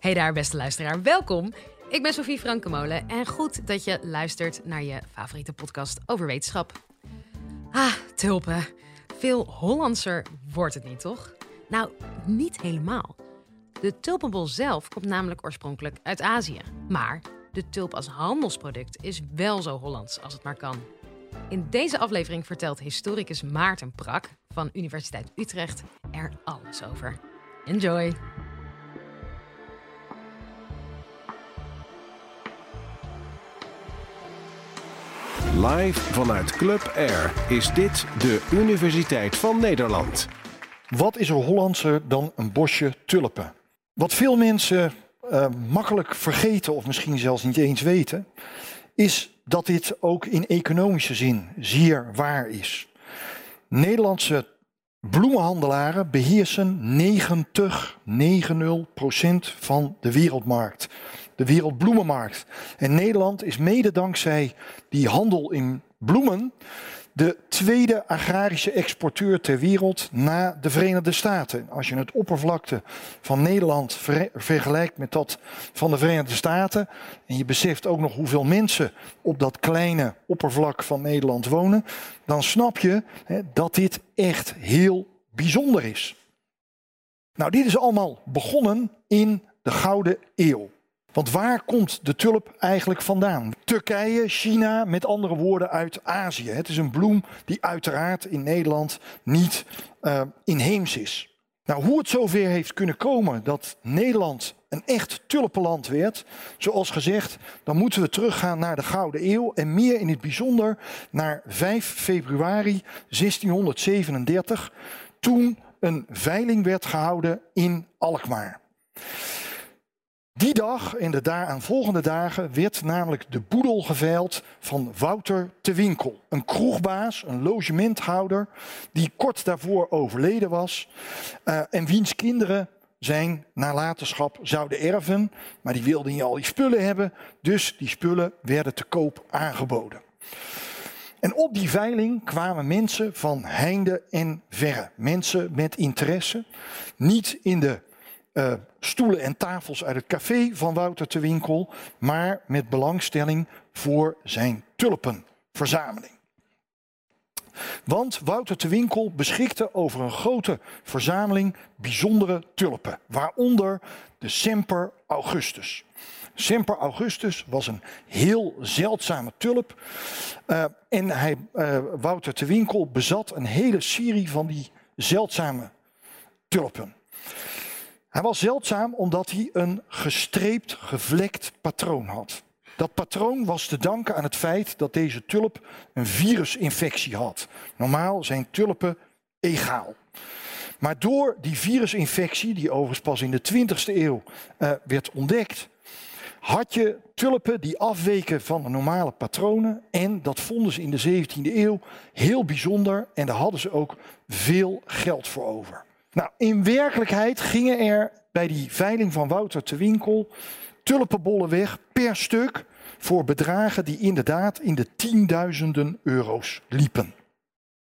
Hey daar, beste luisteraar. Welkom. Ik ben Sofie Frankemolen en goed dat je luistert naar je favoriete podcast over wetenschap. Ah, tulpen. Veel Hollandser wordt het niet, toch? Nou, niet helemaal. De tulpenbol zelf komt namelijk oorspronkelijk uit Azië. Maar de tulp als handelsproduct is wel zo Hollands als het maar kan. In deze aflevering vertelt historicus Maarten Prak van Universiteit Utrecht er alles over. Enjoy! Live vanuit Club Air is dit de Universiteit van Nederland. Wat is er Hollandser dan een bosje tulpen? Wat veel mensen uh, makkelijk vergeten of misschien zelfs niet eens weten, is dat dit ook in economische zin zeer waar is. Nederlandse bloemenhandelaren beheersen 90, 90 van de wereldmarkt de wereldbloemenmarkt. En Nederland is mede dankzij die handel in bloemen de tweede agrarische exporteur ter wereld na de Verenigde Staten. Als je het oppervlakte van Nederland vergelijkt met dat van de Verenigde Staten en je beseft ook nog hoeveel mensen op dat kleine oppervlak van Nederland wonen, dan snap je hè, dat dit echt heel bijzonder is. Nou, dit is allemaal begonnen in de Gouden Eeuw. Want waar komt de tulp eigenlijk vandaan? Turkije, China, met andere woorden uit Azië. Het is een bloem die uiteraard in Nederland niet uh, inheems is. Nou, hoe het zover heeft kunnen komen dat Nederland een echt tulpenland werd, zoals gezegd, dan moeten we teruggaan naar de Gouden Eeuw en meer in het bijzonder naar 5 februari 1637, toen een veiling werd gehouden in Alkmaar. Die dag en de daaraan volgende dagen werd namelijk de boedel geveild van Wouter te Winkel. Een kroegbaas, een logementhouder, die kort daarvoor overleden was. Uh, en wiens kinderen zijn nalatenschap zouden erven. Maar die wilden niet al die spullen hebben, dus die spullen werden te koop aangeboden. En op die veiling kwamen mensen van heinde en verre. Mensen met interesse. Niet in de uh, stoelen en tafels uit het café van Wouter te Winkel, maar met belangstelling voor zijn tulpenverzameling. Want Wouter te Winkel beschikte over een grote verzameling bijzondere tulpen, waaronder de Semper Augustus. Semper Augustus was een heel zeldzame tulp. Uh, en hij, uh, Wouter te Winkel bezat een hele serie van die zeldzame tulpen. Hij was zeldzaam omdat hij een gestreept, gevlekt patroon had. Dat patroon was te danken aan het feit dat deze tulp een virusinfectie had. Normaal zijn tulpen egaal. Maar door die virusinfectie, die overigens pas in de 20e eeuw uh, werd ontdekt, had je tulpen die afweken van de normale patronen. En dat vonden ze in de 17e eeuw heel bijzonder en daar hadden ze ook veel geld voor over. Nou, in werkelijkheid gingen er bij die veiling van Wouter te Winkel tulpenbollen weg per stuk voor bedragen die inderdaad in de tienduizenden euro's liepen.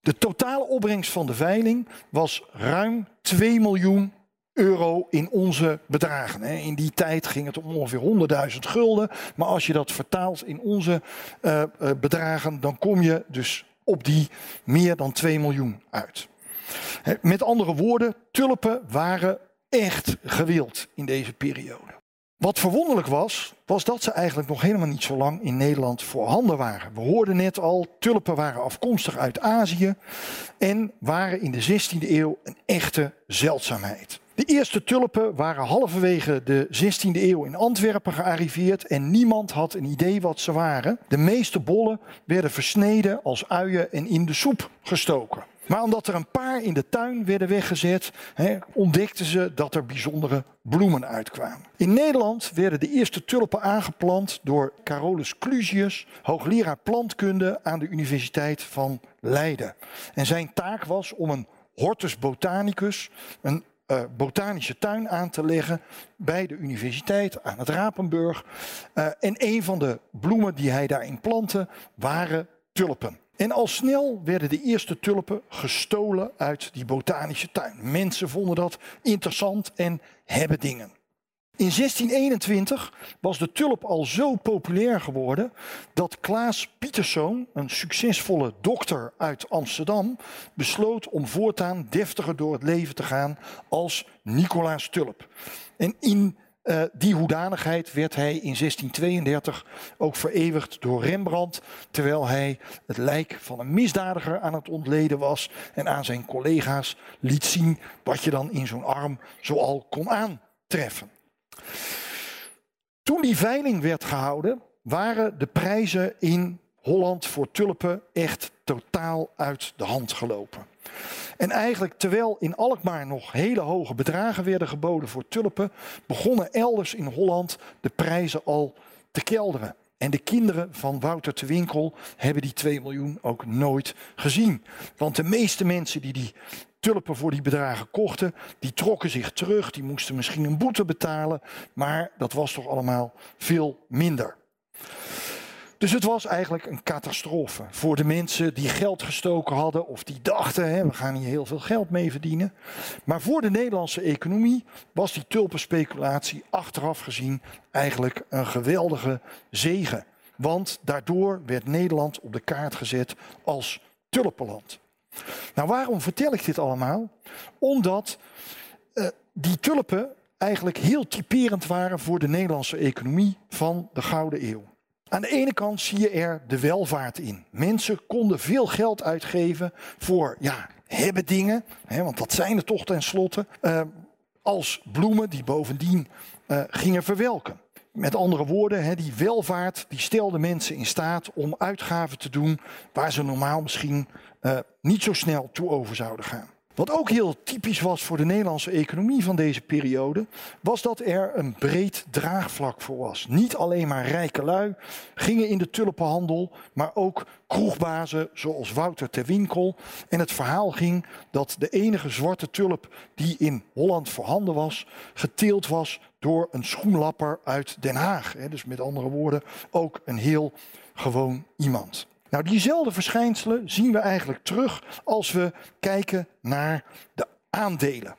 De totale opbrengst van de veiling was ruim 2 miljoen euro in onze bedragen. In die tijd ging het om ongeveer 100.000 gulden. Maar als je dat vertaalt in onze uh, bedragen, dan kom je dus op die meer dan 2 miljoen uit. Met andere woorden, tulpen waren echt gewild in deze periode. Wat verwonderlijk was, was dat ze eigenlijk nog helemaal niet zo lang in Nederland voorhanden waren. We hoorden net al, tulpen waren afkomstig uit Azië en waren in de 16e eeuw een echte zeldzaamheid. De eerste tulpen waren halverwege de 16e eeuw in Antwerpen gearriveerd en niemand had een idee wat ze waren. De meeste bollen werden versneden als uien en in de soep gestoken. Maar omdat er een paar in de tuin werden weggezet, he, ontdekten ze dat er bijzondere bloemen uitkwamen. In Nederland werden de eerste tulpen aangeplant door Carolus Clusius, hoogleraar plantkunde aan de Universiteit van Leiden. En zijn taak was om een hortus botanicus, een uh, botanische tuin aan te leggen bij de universiteit aan het Rapenburg. Uh, en een van de bloemen die hij daarin plantte waren tulpen. En al snel werden de eerste tulpen gestolen uit die botanische tuin. Mensen vonden dat interessant en hebben dingen. In 1621 was de tulp al zo populair geworden dat Klaas Pieterszoon, een succesvolle dokter uit Amsterdam, besloot om voortaan deftiger door het leven te gaan als Nicolaas Tulp. En in uh, die hoedanigheid werd hij in 1632 ook vereeuwigd door Rembrandt, terwijl hij het lijk van een misdadiger aan het ontleden was en aan zijn collega's liet zien wat je dan in zo'n arm zoal kon aantreffen. Toen die veiling werd gehouden, waren de prijzen in Holland voor tulpen echt totaal uit de hand gelopen. En eigenlijk terwijl in Alkmaar nog hele hoge bedragen werden geboden voor tulpen, begonnen elders in Holland de prijzen al te kelderen. En de kinderen van Wouter te Winkel hebben die 2 miljoen ook nooit gezien. Want de meeste mensen die die tulpen voor die bedragen kochten, die trokken zich terug, die moesten misschien een boete betalen, maar dat was toch allemaal veel minder. Dus het was eigenlijk een catastrofe voor de mensen die geld gestoken hadden of die dachten, hè, we gaan hier heel veel geld mee verdienen. Maar voor de Nederlandse economie was die tulpenspeculatie achteraf gezien eigenlijk een geweldige zegen. Want daardoor werd Nederland op de kaart gezet als tulpenland. Nou, waarom vertel ik dit allemaal? Omdat uh, die tulpen eigenlijk heel typerend waren voor de Nederlandse economie van de Gouden Eeuw. Aan de ene kant zie je er de welvaart in. Mensen konden veel geld uitgeven voor ja, hebben dingen, hè, want dat zijn er toch tenslotte, uh, als bloemen die bovendien uh, gingen verwelken. Met andere woorden, hè, die welvaart die stelde mensen in staat om uitgaven te doen waar ze normaal misschien uh, niet zo snel toe over zouden gaan. Wat ook heel typisch was voor de Nederlandse economie van deze periode, was dat er een breed draagvlak voor was. Niet alleen maar rijke lui gingen in de tulpenhandel, maar ook kroegbazen zoals Wouter ter Winkel. En het verhaal ging dat de enige zwarte tulp die in Holland voorhanden was, geteeld was door een schoenlapper uit Den Haag. Dus met andere woorden, ook een heel gewoon iemand. Nou, diezelfde verschijnselen zien we eigenlijk terug als we kijken naar de aandelen.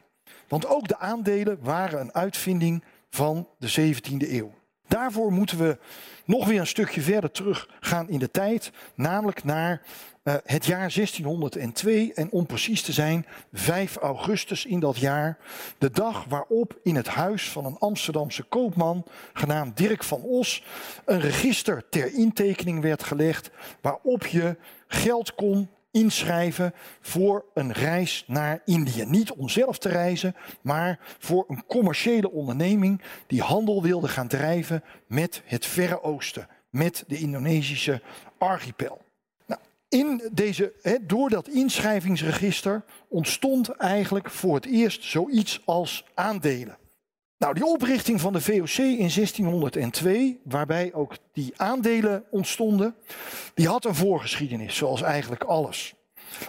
Want ook de aandelen waren een uitvinding van de 17e eeuw. Daarvoor moeten we nog weer een stukje verder terug gaan in de tijd, namelijk naar uh, het jaar 1602 en om precies te zijn 5 augustus in dat jaar, de dag waarop in het huis van een Amsterdamse koopman genaamd Dirk van Os een register ter intekening werd gelegd waarop je geld kon inschrijven voor een reis naar Indië. Niet om zelf te reizen, maar voor een commerciële onderneming die handel wilde gaan drijven met het Verre Oosten, met de Indonesische archipel. Nou, in deze, door dat inschrijvingsregister ontstond eigenlijk voor het eerst zoiets als aandelen. Nou, die oprichting van de VOC in 1602, waarbij ook die aandelen ontstonden, die had een voorgeschiedenis, zoals eigenlijk alles.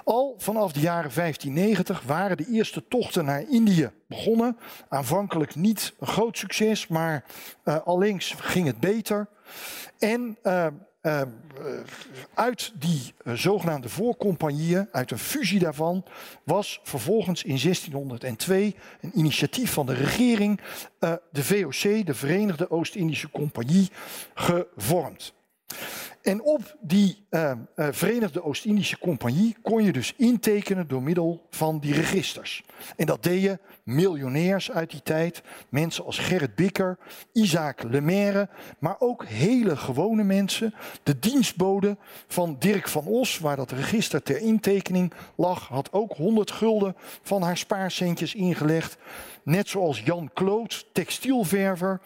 Al vanaf de jaren 1590 waren de eerste tochten naar Indië begonnen. Aanvankelijk niet een groot succes, maar uh, allengs ging het beter. En uh, uh, uit die uh, zogenaamde voorcompagnieën, uit een fusie daarvan, was vervolgens in 1602 een initiatief van de regering uh, de VOC, de Verenigde Oost-Indische Compagnie, gevormd. En op die uh, uh, Verenigde Oost-Indische Compagnie kon je dus intekenen door middel van die registers. En dat deden miljonairs uit die tijd, mensen als Gerrit Bikker, Isaac Lemaire, maar ook hele gewone mensen. De dienstbode van Dirk van Os, waar dat register ter intekening lag, had ook 100 gulden van haar spaarcentjes ingelegd. Net zoals Jan Kloot, textielverver,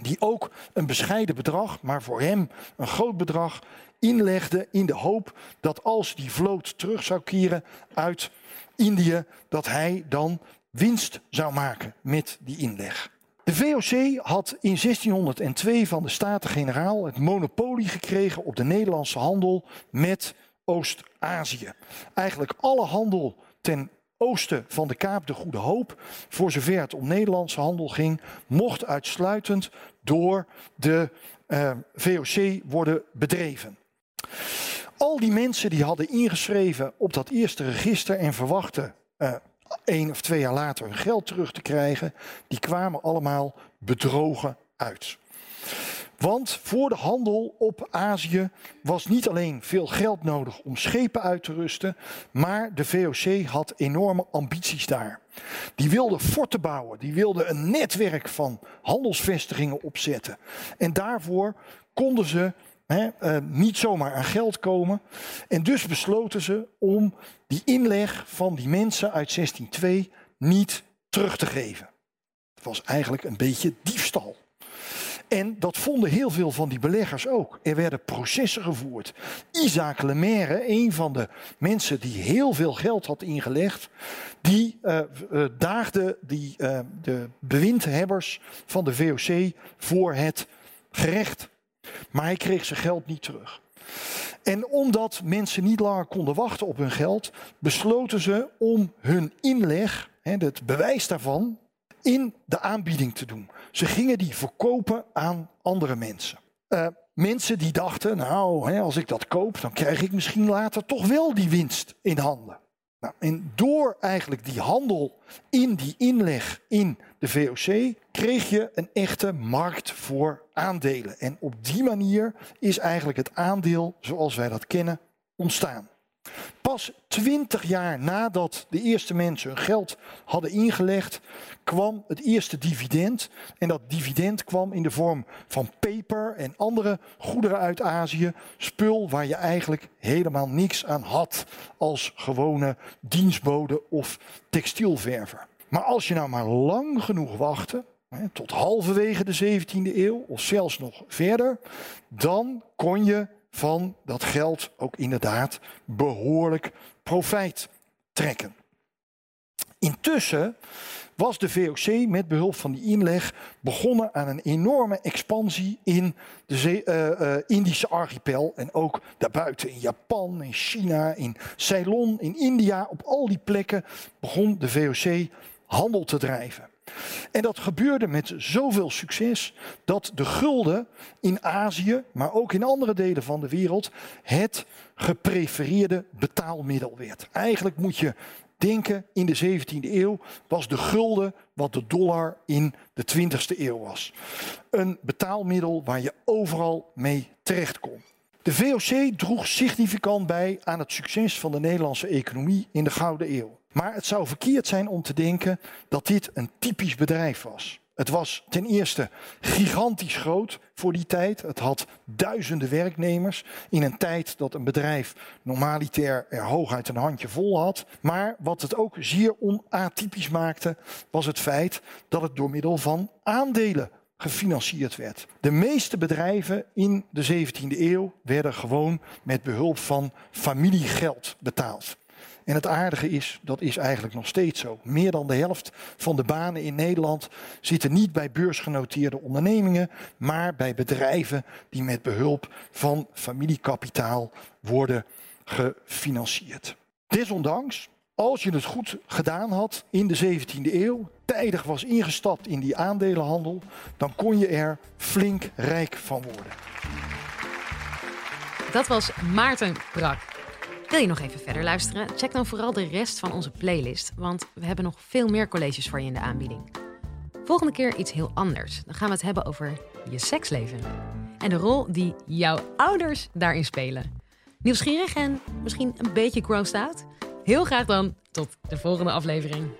die ook een bescheiden bedrag, maar voor hem een groot bedrag, inlegde in de hoop dat als die vloot terug zou keren uit Indië, dat hij dan winst zou maken met die inleg. De VOC had in 1602 van de Staten-Generaal het monopolie gekregen op de Nederlandse handel met Oost-Azië. Eigenlijk alle handel ten oosten van de Kaap de Goede Hoop, voor zover het om Nederlandse handel ging, mocht uitsluitend door de eh, VOC worden bedreven. Al die mensen die hadden ingeschreven op dat eerste register en verwachten uh, één of twee jaar later hun geld terug te krijgen, die kwamen allemaal bedrogen uit. Want voor de handel op Azië was niet alleen veel geld nodig om schepen uit te rusten, maar de VOC had enorme ambities daar. Die wilde forten bouwen, die wilde een netwerk van handelsvestigingen opzetten. En daarvoor konden ze uh, niet zomaar aan geld komen. En dus besloten ze om die inleg van die mensen uit 1602 niet terug te geven. Het was eigenlijk een beetje diefstal. En dat vonden heel veel van die beleggers ook. Er werden processen gevoerd. Isaac Lemaire, een van de mensen die heel veel geld had ingelegd, die uh, uh, daagde die, uh, de bewindhebbers van de VOC voor het gerecht. Maar hij kreeg zijn geld niet terug. En omdat mensen niet langer konden wachten op hun geld, besloten ze om hun inleg, het bewijs daarvan, in de aanbieding te doen. Ze gingen die verkopen aan andere mensen. Uh, mensen die dachten, nou, hè, als ik dat koop, dan krijg ik misschien later toch wel die winst in handen. Nou, en door eigenlijk die handel in die inleg in de VOC kreeg je een echte markt voor aandelen. En op die manier is eigenlijk het aandeel zoals wij dat kennen ontstaan. Pas twintig jaar nadat de eerste mensen hun geld hadden ingelegd, kwam het eerste dividend. En dat dividend kwam in de vorm van peper en andere goederen uit Azië. Spul waar je eigenlijk helemaal niks aan had als gewone dienstbode of textielverver. Maar als je nou maar lang genoeg wachtte, tot halverwege de 17e eeuw of zelfs nog verder, dan kon je van dat geld ook inderdaad behoorlijk profijt trekken. Intussen was de VOC met behulp van die inleg begonnen aan een enorme expansie in de uh, uh, Indische archipel en ook daarbuiten in Japan, in China, in Ceylon, in India. Op al die plekken begon de VOC handel te drijven. En dat gebeurde met zoveel succes dat de gulden in Azië, maar ook in andere delen van de wereld, het geprefereerde betaalmiddel werd. Eigenlijk moet je denken, in de 17e eeuw was de gulden wat de dollar in de 20e eeuw was. Een betaalmiddel waar je overal mee terecht kon. De VOC droeg significant bij aan het succes van de Nederlandse economie in de Gouden Eeuw. Maar het zou verkeerd zijn om te denken dat dit een typisch bedrijf was. Het was ten eerste gigantisch groot voor die tijd. Het had duizenden werknemers in een tijd dat een bedrijf normaliter er hooguit een handje vol had. Maar wat het ook zeer onatypisch maakte, was het feit dat het door middel van aandelen gefinancierd werd. De meeste bedrijven in de 17e eeuw werden gewoon met behulp van familiegeld betaald. En het aardige is, dat is eigenlijk nog steeds zo. Meer dan de helft van de banen in Nederland zitten niet bij beursgenoteerde ondernemingen, maar bij bedrijven die met behulp van familiekapitaal worden gefinancierd. Desondanks, als je het goed gedaan had in de 17e eeuw, tijdig was ingestapt in die aandelenhandel, dan kon je er flink rijk van worden. Dat was Maarten Brak. Wil je nog even verder luisteren? Check dan vooral de rest van onze playlist, want we hebben nog veel meer colleges voor je in de aanbieding. Volgende keer iets heel anders. Dan gaan we het hebben over je seksleven en de rol die jouw ouders daarin spelen. Nieuwsgierig en misschien een beetje grossed out? Heel graag dan tot de volgende aflevering.